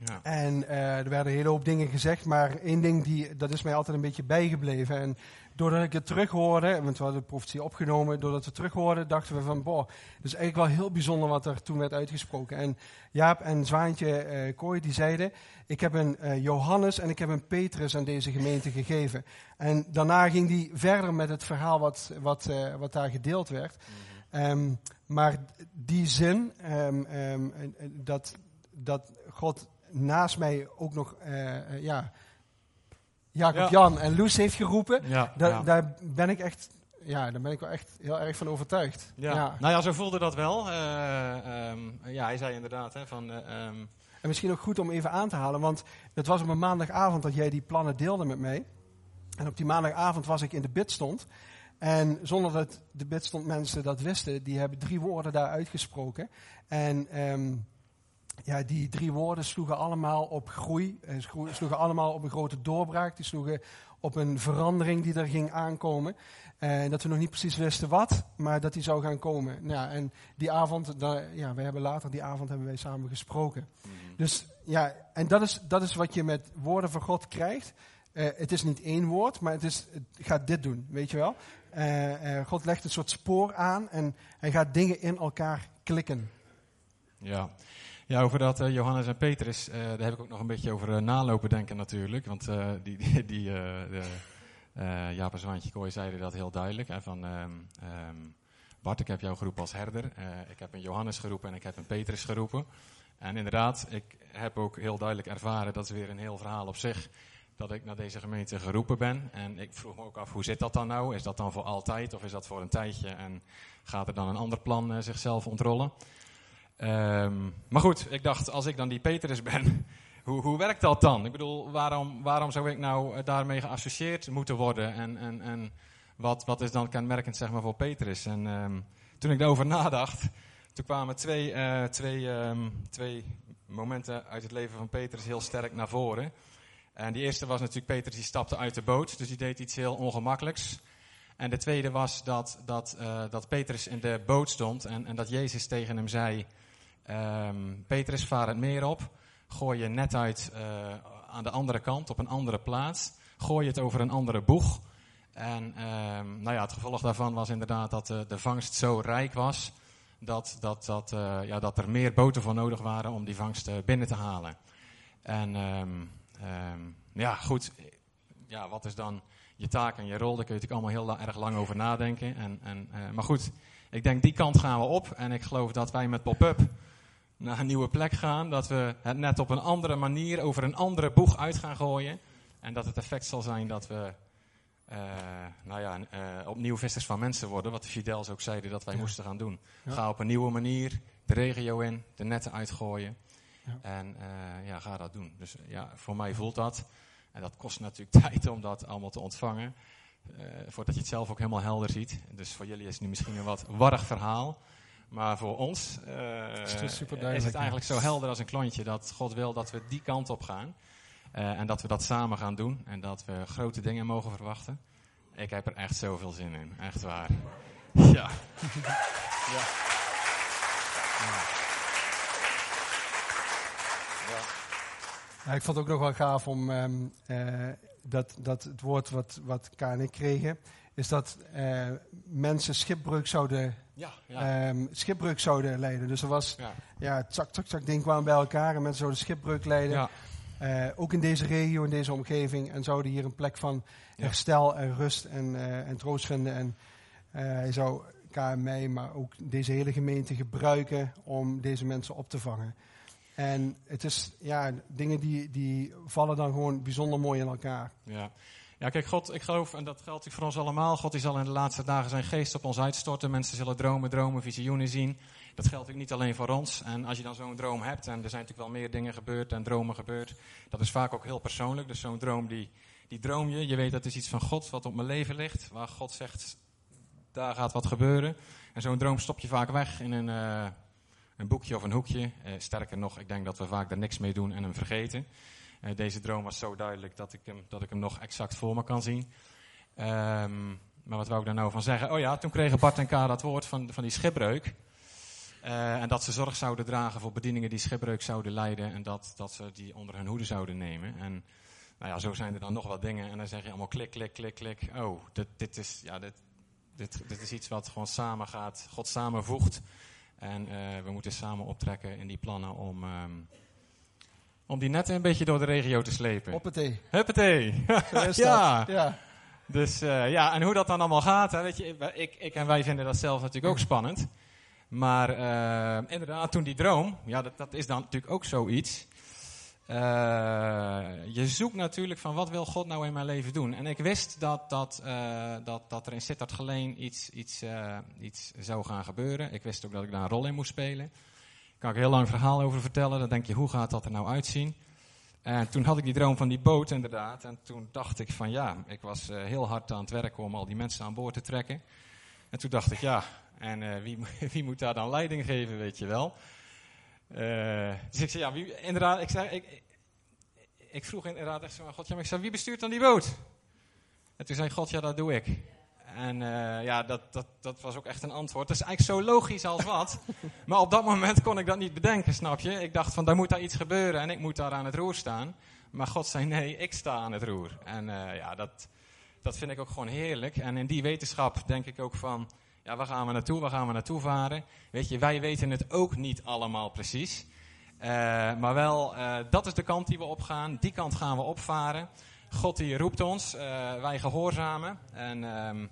Ja. En er werden een hele hoop dingen gezegd, maar één ding die, dat is mij altijd een beetje bijgebleven. En doordat ik het terughoorde, want we hadden de profetie opgenomen, doordat we terughoorden, dachten we van, boh, dat is eigenlijk wel heel bijzonder wat er toen werd uitgesproken. En Jaap en Zwaantje eh Kooi, die zeiden, ik heb een eh, Johannes en ik heb een Petrus aan deze gemeente gegeven. En daarna ging die verder met het verhaal wat, wat, eh, wat daar gedeeld werd. Ehm, maar die zin, ehm, ehm, dat, dat God naast mij ook nog ja, Jacob Ja. Jan en Loes heeft geroepen, daar, ben ik echt, ja, daar ben ik wel echt heel erg van overtuigd. Ja. nou ja, zo voelde dat wel. Eh, ehm, ja, hij zei inderdaad hè, van... eh, ehm, En misschien ook goed om even aan te halen, want het was op een maandagavond dat jij die plannen deelde met mij. En op die maandagavond was ik in de bidstond. En zonder dat de bidstond mensen dat wisten, die hebben drie woorden daar uitgesproken. En ehm, ja, die drie woorden sloegen allemaal op groei, eh, sloegen allemaal op een grote doorbraak. Die sloegen op een verandering die er ging aankomen. En dat we nog niet precies wisten wat, maar dat die zou gaan komen. Nou, ja, en die avond, daar, ja, wij hebben later die avond hebben wij samen gesproken. Dus ja, en dat is, dat is wat je met woorden van God krijgt. Eh, het is niet één woord, maar het, is, het gaat dit doen, weet je wel. Eh, eh, God legt een soort spoor aan en hij gaat dingen in elkaar klikken. Ja. Ja, over dat eh, Johannes en Petrus, eh, daar heb ik ook nog een beetje over eh, nalopen denken natuurlijk. Want die, die, die de, Jaap en Zwaantje Kooi zeiden dat heel duidelijk. Van, ehm, ehm, Bart, ik heb jou geroepen als herder. Ik heb een Johannes geroepen en ik heb een Petrus geroepen. En inderdaad, ik heb ook heel duidelijk ervaren, dat is weer een heel verhaal op zich, dat ik naar deze gemeente geroepen ben. En ik vroeg me ook af, hoe zit dat dan nou? Is dat dan voor altijd of is dat voor een tijdje? En gaat er dan een ander plan zichzelf ontrollen? Ehm, maar goed, ik dacht, als ik dan die Petrus ben, hoe, hoe werkt dat dan? Ik bedoel, waarom, waarom zou ik nou daarmee geassocieerd moeten worden? En, en, en wat, wat is dan kenmerkend zeg maar, voor Petrus? En ehm, toen ik daarover nadacht, toen kwamen twee, eh, twee, ehm, twee momenten uit het leven van Petrus heel sterk naar voren. En die eerste was natuurlijk Petrus die stapte uit de boot, dus die deed iets heel ongemakkelijks. En de tweede was dat, dat, eh, dat Petrus in de boot stond en, en dat Jezus tegen hem zei... ehm, Petrus, vaar het meer op. Gooi je net uit eh, aan de andere kant, op een andere plaats. Gooi het over een andere boeg. En ehm, nou ja, het gevolg daarvan was inderdaad dat de, de vangst zo rijk was... dat, dat, dat, eh, ja, dat er meer boten voor nodig waren om die vangst eh, binnen te halen. En ehm, ja, goed. Ja, wat is dan je taak en je rol? Daar kun je natuurlijk allemaal heel erg lang over nadenken. En, en, eh, maar goed, ik denk die kant gaan we op. En ik geloof dat wij met pop-up naar een nieuwe plek gaan. Dat we het net op een andere manier over een andere boeg uit gaan gooien. En dat het effect zal zijn dat we eh, nou ja, eh, opnieuw vissers van mensen worden. Wat de Fidels ook zeiden dat wij Ja. moesten gaan doen. Ja. Ga op een nieuwe manier de regio in, de netten uitgooien. Ja. En eh, ja, ga dat doen. Dus ja, voor mij voelt dat. En dat kost natuurlijk tijd om dat allemaal te ontvangen. voordat je het zelf ook helemaal helder ziet. Dus voor jullie is het nu misschien een wat warrig verhaal. Maar voor ons eh, is het eigenlijk zo helder als een klontje dat God wil dat we die kant op gaan. Eh, en dat we dat samen gaan doen. En dat we grote dingen mogen verwachten. Ik heb er echt zoveel zin in. Echt waar. Ja. ja. Ja. Ja, ik vond het ook nog wel gaaf om ehm, eh, dat, dat het woord wat, wat K en ik kregen, is dat eh, mensen schipbreuk zouden, Ja. Ja. ehm, schipbreuk zouden leiden. Dus er was, Ja. ja, tsak, tsak, tsak, dingen kwamen bij elkaar en mensen zouden schipbreuk leiden. Ja. Eh, ook in deze regio, in deze omgeving. En zouden hier een plek van herstel en rust en, eh, en troost vinden. En hij zou KMI, maar ook deze hele gemeente gebruiken om deze mensen op te vangen. En het is, ja, dingen die, die vallen dan gewoon bijzonder mooi in elkaar. Ja. Ja, kijk, God, ik geloof, en dat geldt voor ons allemaal, God zal in de laatste dagen zijn geest op ons uitstorten. Mensen zullen dromen, dromen, visioenen zien. Dat geldt natuurlijk niet alleen voor ons. En als je dan zo'n droom hebt, en er zijn natuurlijk wel meer dingen gebeurd en dromen gebeurd, dat is vaak ook heel persoonlijk. Dus zo'n droom, die, die droom je. Je weet dat is iets van God, wat op mijn leven ligt, waar God zegt, daar gaat wat gebeuren. En zo'n droom stop je vaak weg in een, eh, een boekje of een hoekje. Eh, sterker nog, ik denk dat we vaak er niks mee doen en hem vergeten. Eh, deze droom was zo duidelijk dat ik hem, dat ik hem nog exact voor me kan zien. Ehm, maar wat wou ik daar nou van zeggen? Oh ja, toen kregen Bart en K dat woord van, van die schipbreuk. Eh, en dat ze zorg zouden dragen voor bedieningen die schipbreuk zouden leiden. En dat, dat ze die onder hun hoede zouden nemen. En nou ja, zo zijn er dan nog wat dingen. En dan zeg je allemaal klik, klik, klik, klik. Oh, dit, dit, is, ja, dit, dit, dit is iets wat gewoon samen gaat. God samenvoegt. En eh, we moeten samen optrekken in die plannen om, ehm, om die netten een beetje door de regio te slepen. Hoppatee. Huppatee. Ja. Ja. Dus eh, ja, en hoe dat dan allemaal gaat, hè, weet je, ik, ik en wij vinden dat zelf natuurlijk ook spannend. Maar eh, inderdaad, toen die droom, ja, dat, dat is dan natuurlijk ook zoiets. Eh, je zoekt natuurlijk van wat wil God nou in mijn leven doen. En ik wist dat, dat, dat, dat er in Sittard Geleen iets, iets, iets zou gaan gebeuren. Ik wist ook dat ik daar een rol in moest spelen. Kan ik een heel lang verhaal over vertellen. Dan denk je, hoe gaat dat er nou uitzien? En toen had ik die droom van die boot inderdaad. En toen dacht ik van ja, ik was eh, heel hard aan het werken om al die mensen aan boord te trekken. En toen dacht ik ja, en eh, wie, wie moet daar dan leiding geven, weet je wel? Eh, dus ik zei ja, wie, inderdaad, ik, ik, ik, vroeg inderdaad echt zo God, ja, maar ik zei, wie bestuurt dan die boot? En toen zei God, ja, dat doe ik. En eh, ja, dat, dat, dat was ook echt een antwoord. Dat is eigenlijk zo logisch als wat. maar op dat moment kon ik dat niet bedenken, snap je? Ik dacht van, daar moet daar iets gebeuren en ik moet daar aan het roer staan. Maar God zei, nee, ik sta aan het roer. En eh, ja, dat, dat vind ik ook gewoon heerlijk. En in die wetenschap denk ik ook van, ja, waar gaan we naartoe? Waar gaan we naartoe varen? Weet je, wij weten het ook niet allemaal precies. Eh, maar wel, dat is de kant die we opgaan. Die kant gaan we opvaren. God die roept ons, eh, wij gehoorzamen. En ehm,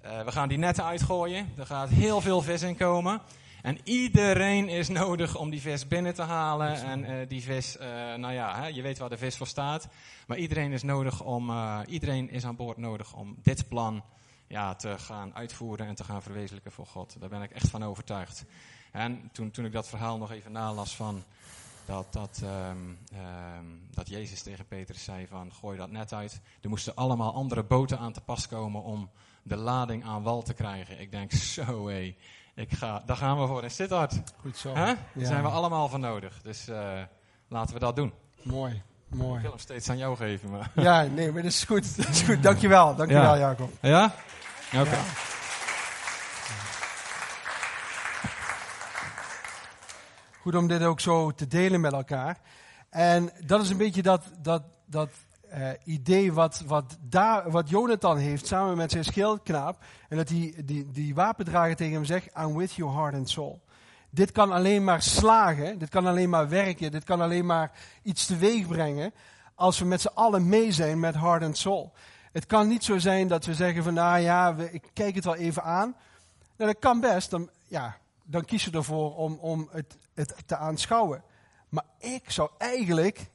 eh, we gaan die netten uitgooien. Er gaat heel veel vis in komen. En iedereen is nodig om die vis binnen te halen. En eh, die vis, nou ja, hè, je weet waar de vis voor staat. Maar iedereen is nodig om, iedereen is aan boord nodig om dit plan ja, te gaan uitvoeren en te gaan verwezenlijken voor God. Daar ben ik echt van overtuigd. En toen, toen ik dat verhaal nog even nalas van dat, dat, ehm, ehm, dat Jezus tegen Petrus zei van gooi dat net uit. Er moesten allemaal andere boten aan te pas komen om de lading aan wal te krijgen. Ik denk zo hé, ik ga, daar gaan we voor in Sittard. Goed zo. Daar Ja. zijn we allemaal voor nodig. Dus eh, laten we dat doen. Mooi. Ik Mooi. wil hem steeds aan jou geven. Maar. Ja, nee, maar dat is goed. Dat is goed. Dankjewel. Dankjewel, Ja. Jacob. Ja? Oké. Ja. Om dit ook zo te delen met elkaar. En dat is een beetje dat, dat, dat eh, idee wat, wat, daar, wat Jonathan heeft samen met zijn schildknaap. En dat die, die, die wapendrager tegen hem zegt, I'm with you heart and soul. Dit kan alleen maar slagen, dit kan alleen maar werken, dit kan alleen maar iets teweeg brengen als we met z'n allen mee zijn met heart and soul. Het kan niet zo zijn dat we zeggen van, nou ja, we, ik kijk het wel even aan. Nou, dat kan best, dan, ja, dan kies je ervoor om, om het, het te aanschouwen. Maar ik zou eigenlijk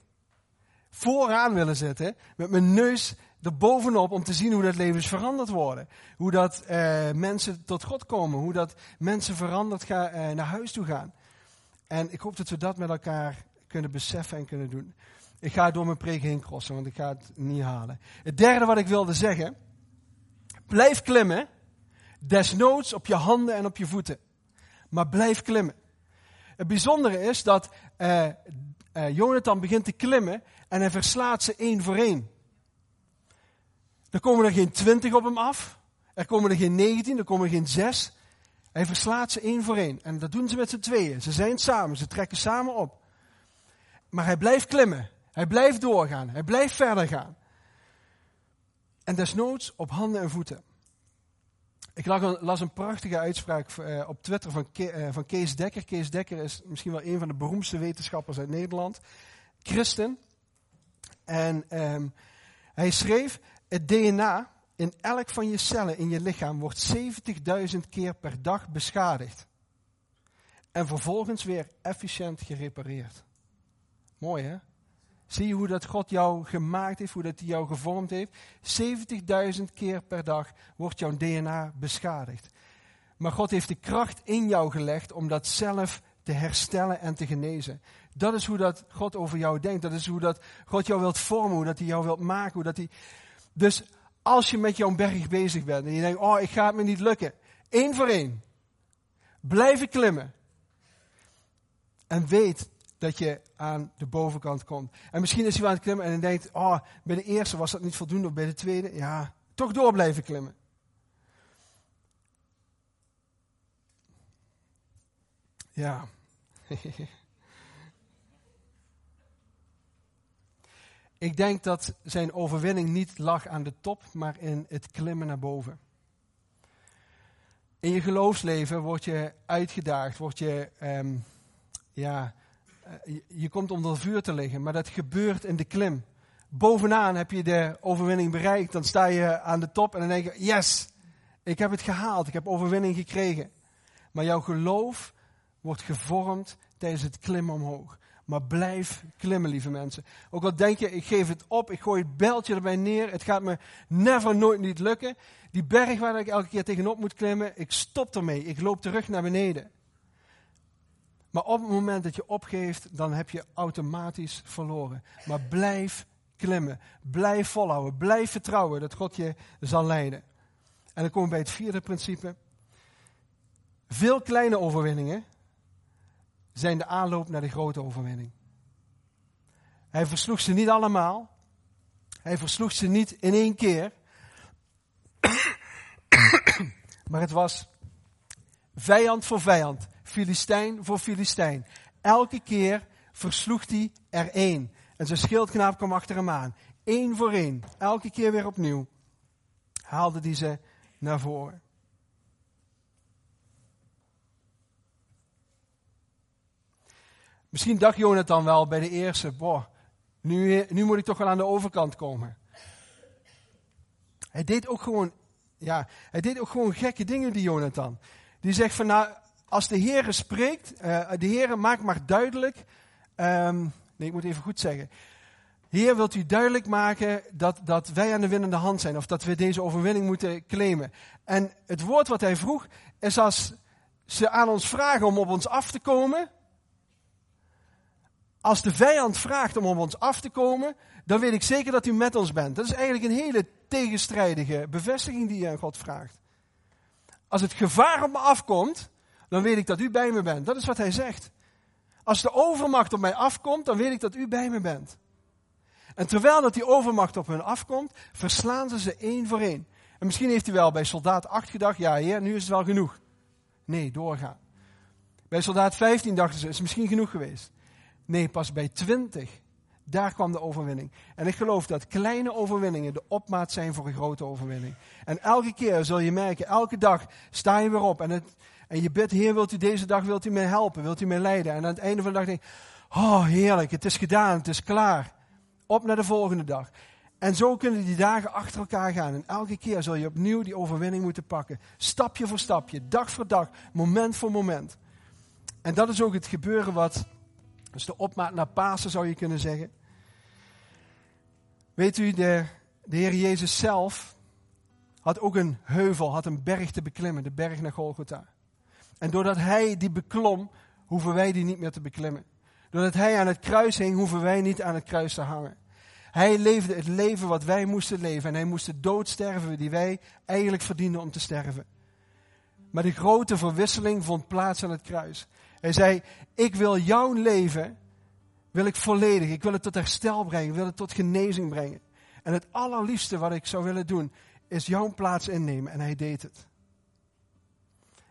vooraan willen zitten, met mijn neus erbovenop om te zien hoe dat levens veranderd worden. Hoe dat eh, mensen tot God komen, hoe dat mensen veranderd gaan, eh, naar huis toe gaan. En ik hoop dat we dat met elkaar kunnen beseffen en kunnen doen. Ik ga door mijn preek heen crossen, want ik ga het niet halen. Het derde wat ik wilde zeggen. Blijf klimmen. Desnoods op je handen en op je voeten. Maar blijf klimmen. Het bijzondere is dat uh, uh, Jonathan begint te klimmen en hij verslaat ze één voor één. Er komen er geen twintig op hem af. Er komen er geen negentien, er komen er geen zes. Hij verslaat ze één voor één. En dat doen ze met z'n tweeën. Ze zijn samen, ze trekken samen op. Maar hij blijft klimmen. Hij blijft doorgaan. Hij blijft verder gaan. En desnoods op handen en voeten. Ik las een prachtige uitspraak eh, op Twitter van, eh, van Kees Dekker. Kees Dekker is misschien wel een van de beroemdste wetenschappers uit Nederland. Christen. En um, hij schreef, het DNA in elk van je cellen in je lichaam wordt 70.000 keer per dag beschadigd. En vervolgens weer efficiënt gerepareerd. Mooi hè? Zie je hoe dat God jou gemaakt heeft, hoe dat hij jou gevormd heeft? 70.000 keer per dag wordt jouw DNA beschadigd. Maar God heeft de kracht in jou gelegd om dat zelf te herstellen en te genezen. Dat is hoe dat God over jou denkt. Dat is hoe dat God jou wilt vormen, hoe dat hij jou wilt maken. Hoe dat hij... Dus als je met jouw berg bezig bent en je denkt, oh, ik ga het me niet lukken. Eén voor één. Blijven klimmen. En weet dat je aan de bovenkant komt. En misschien is hij aan het klimmen en denkt, oh, bij de eerste was dat niet voldoende, of bij de tweede, ja, toch door blijven klimmen. Ja. Ik denk dat zijn overwinning niet lag aan de top, maar in het klimmen naar boven. In je geloofsleven word je uitgedaagd, word je um, ja, eh, je komt onder vuur te liggen, maar dat gebeurt in de klim. Bovenaan heb je de overwinning bereikt, dan sta je aan de top en dan denk je, yes, ik heb het gehaald, ik heb overwinning gekregen. Maar jouw geloof wordt gevormd tijdens het klimmen omhoog. Maar blijf klimmen, lieve mensen. Ook al denk je, ik geef het op, ik gooi het beltje erbij neer, het gaat me never, nooit niet lukken. Die berg waar ik elke keer tegenop moet klimmen, ik stop ermee, ik loop terug naar beneden. Maar op het moment dat je opgeeft, dan heb je automatisch verloren. Maar blijf klimmen, blijf volhouden, blijf vertrouwen dat God je zal leiden. En dan komen we bij het vierde principe. Veel kleine overwinningen zijn de aanloop naar de grote overwinning. Hij versloeg ze niet allemaal. Hij versloeg ze niet in één keer. maar het was vijand voor vijand. Filistijn voor Filistijn. Elke keer versloeg hij er één. En zijn schildknaap kwam achter hem aan. Eén voor één. Elke keer weer opnieuw. Haalde hij ze naar voren. Misschien dacht Jonathan wel bij de eerste, boh, nu, nu moet ik toch wel aan de overkant komen. Hij deed ook gewoon, ja, hij deed ook gewoon gekke dingen, die Jonathan. Die zegt van, nou, als de Heer spreekt, uh, de Heer maakt maar duidelijk, um, nee, ik moet even goed zeggen. Heer, wilt u duidelijk maken dat, dat wij aan de winnende hand zijn, of dat we deze overwinning moeten claimen. En het woord wat hij vroeg, is als ze aan ons vragen om op ons af te komen, als de vijand vraagt om op ons af te komen, dan weet ik zeker dat u met ons bent. Dat is eigenlijk een hele tegenstrijdige bevestiging die je aan God vraagt. Als het gevaar op me afkomt, dan weet ik dat u bij me bent. Dat is wat hij zegt. Als de overmacht op mij afkomt, dan weet ik dat u bij me bent. En terwijl dat die overmacht op hun afkomt, verslaan ze ze één voor één. En misschien heeft hij wel bij soldaat 8 gedacht, ja heer, nu is het wel genoeg. Nee, doorgaan. Bij soldaat 15 dachten ze, is misschien genoeg geweest. Nee, pas bij 20 Daar kwam de overwinning. En ik geloof dat kleine overwinningen de opmaat zijn voor een grote overwinning. En elke keer zul je merken, elke dag sta je weer op en, het, en je bidt, Heer, wilt u deze dag, wilt u mij helpen, wilt u mij leiden? En aan het einde van de dag denk je, oh heerlijk, het is gedaan, het is klaar. Op naar de volgende dag. En zo kunnen die dagen achter elkaar gaan. En elke keer zul je opnieuw die overwinning moeten pakken. Stapje voor stapje, dag voor dag, moment voor moment. En dat is ook het gebeuren wat, dus de opmaat naar Pasen zou je kunnen zeggen. Weet u, de, de Heer Jezus zelf had ook een heuvel, had een berg te beklimmen, de berg naar Golgotha. En doordat hij die beklom, hoeven wij die niet meer te beklimmen. Doordat hij aan het kruis hing, hoeven wij niet aan het kruis te hangen. Hij leefde het leven wat wij moesten leven. En hij moest de dood sterven die wij eigenlijk verdienden om te sterven. Maar de grote verwisseling vond plaats aan het kruis. Hij zei, ik wil jouw leven, wil ik volledig. Ik wil het tot herstel brengen. Ik wil het tot genezing brengen. En het allerliefste wat ik zou willen doen, is jouw plaats innemen. En hij deed het.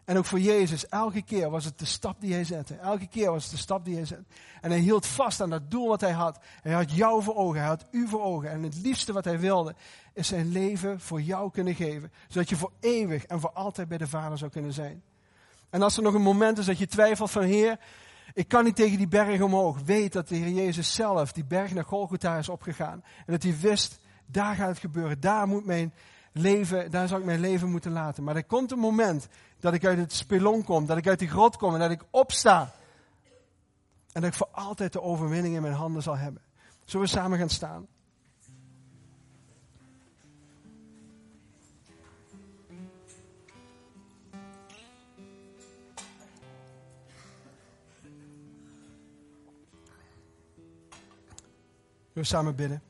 En ook voor Jezus, elke keer was het de stap die hij zette. Elke keer was het de stap die hij zette. En hij hield vast aan dat doel wat hij had. Hij had jou voor ogen, hij had u voor ogen. En het liefste wat hij wilde, is zijn leven voor jou kunnen geven. Zodat je voor eeuwig en voor altijd bij de Vader zou kunnen zijn. En als er nog een moment is dat je twijfelt van Heer, ik kan niet tegen die berg omhoog. Weet dat de Heer Jezus zelf die berg naar Golgotha is opgegaan. En dat hij wist, daar gaat het gebeuren. Daar moet mijn leven, daar zou ik mijn leven moeten laten. Maar er komt een moment dat ik uit het spelon kom, dat ik uit die grot kom en dat ik opsta. En dat ik voor altijd de overwinning in mijn handen zal hebben. Zullen we samen gaan staan? We samen bidden.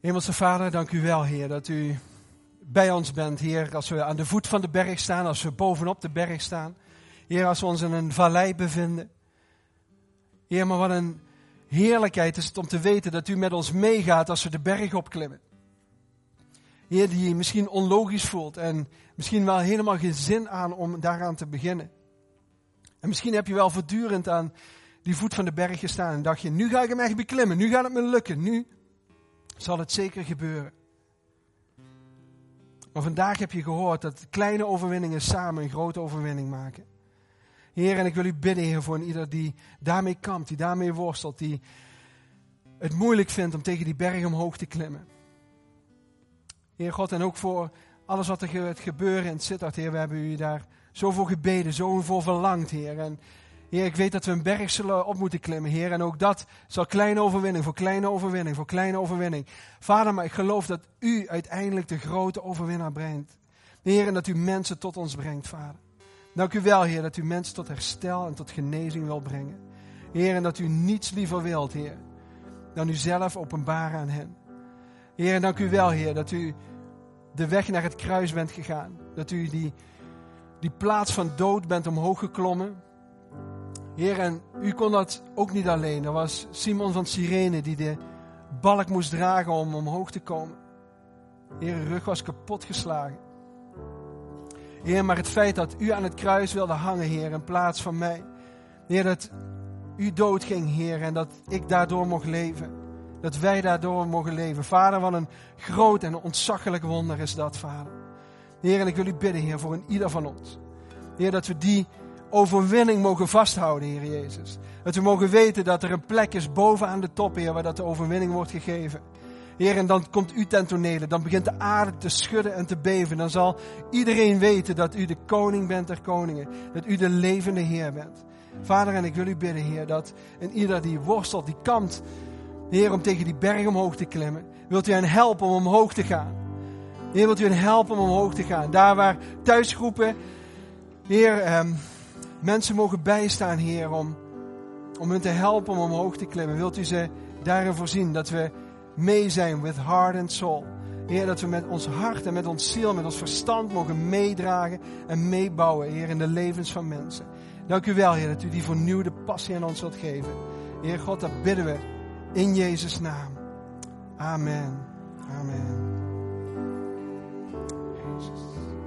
Hemelse Vader, dank u wel, Heer, dat u bij ons bent, Heer, als we aan de voet van de berg staan, als we bovenop de berg staan. Heer, als we ons in een vallei bevinden. Heer, maar wat een heerlijkheid is het om te weten dat u met ons meegaat als we de berg opklimmen. Heer, die je misschien onlogisch voelt en misschien wel helemaal geen zin aan om daaraan te beginnen. En misschien heb je wel voortdurend aan die voet van de berg gestaan en dacht je, nu ga ik hem echt beklimmen, nu gaat het me lukken, nu zal het zeker gebeuren. Maar vandaag heb je gehoord dat kleine overwinningen samen een grote overwinning maken. Heer, en ik wil u bidden, Heer, voor ieder die daarmee kampt, die daarmee worstelt, die het moeilijk vindt om tegen die berg omhoog te klimmen. Heer God, en ook voor alles wat er gaat gebeuren in Sittard, Heer, we hebben u daar zoveel gebeden, zoveel verlangd, Heer. En Heer, ik weet dat we een berg zullen op moeten klimmen, Heer. En ook dat zal kleine overwinning voor kleine overwinning voor kleine overwinning. Vader, maar ik geloof dat u uiteindelijk de grote overwinnaar brengt. Heer, en dat u mensen tot ons brengt, Vader. Dank u wel, Heer, dat u mensen tot herstel en tot genezing wil brengen. Heer, en dat u niets liever wilt, Heer, dan u zelf openbaren aan hen. Heer, en dank u wel, Heer, dat u de weg naar het kruis bent gegaan. Dat u die, die plaats van dood bent omhoog geklommen. Heer, en u kon dat ook niet alleen. Er was Simon van Sirene die de balk moest dragen om omhoog te komen. Heer, rug was kapot geslagen. Heer, maar het feit dat u aan het kruis wilde hangen, Heer, in plaats van mij. Heer, dat u doodging, Heer, en dat ik daardoor mocht leven. Dat wij daardoor mogen leven. Vader, wat een groot en ontzaglijk wonder is dat, Vader. Heer, en ik wil u bidden, Heer, voor een ieder van ons. Heer, dat we die overwinning mogen vasthouden, Heer Jezus. Dat we mogen weten dat er een plek is boven aan de top, Heer, waar dat de overwinning wordt gegeven. Heer, en dan komt u ten tonele. Dan begint de aarde te schudden en te beven. Dan zal iedereen weten dat u de koning bent der koningen. Dat u de levende Heer bent. Vader, en ik wil u bidden, Heer, dat in ieder die worstelt, die kampt, Heer, om tegen die berg omhoog te klimmen. Wilt u hen helpen om omhoog te gaan? Heer, wilt u hen helpen om omhoog te gaan? Daar waar thuisgroepen, Heer, ehm, mensen mogen bijstaan, Heer, om, om hen te helpen om omhoog te klimmen. Wilt u ze daarin voorzien dat we mee zijn with heart and soul. Heer, dat we met ons hart en met ons ziel, met ons verstand mogen meedragen en meebouwen, Heer, in de levens van mensen. Dank u wel, Heer, dat u die vernieuwde passie aan ons wilt geven. Heer God, dat bidden we in Jezus' naam. Amen. Amen.